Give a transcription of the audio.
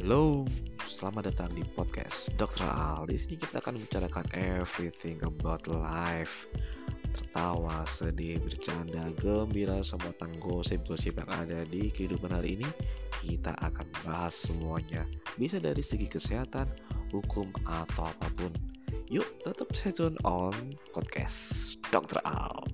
Halo, selamat datang di podcast Dr. Al. Di sini kita akan membicarakan everything about life. Tertawa, sedih, bercanda, gembira, semua tentang gosip-gosip yang ada di kehidupan hari ini kita akan bahas semuanya. Bisa dari segi kesehatan, hukum, atau apa pun. Yuk, tetap stay tune on podcast Dr. Al.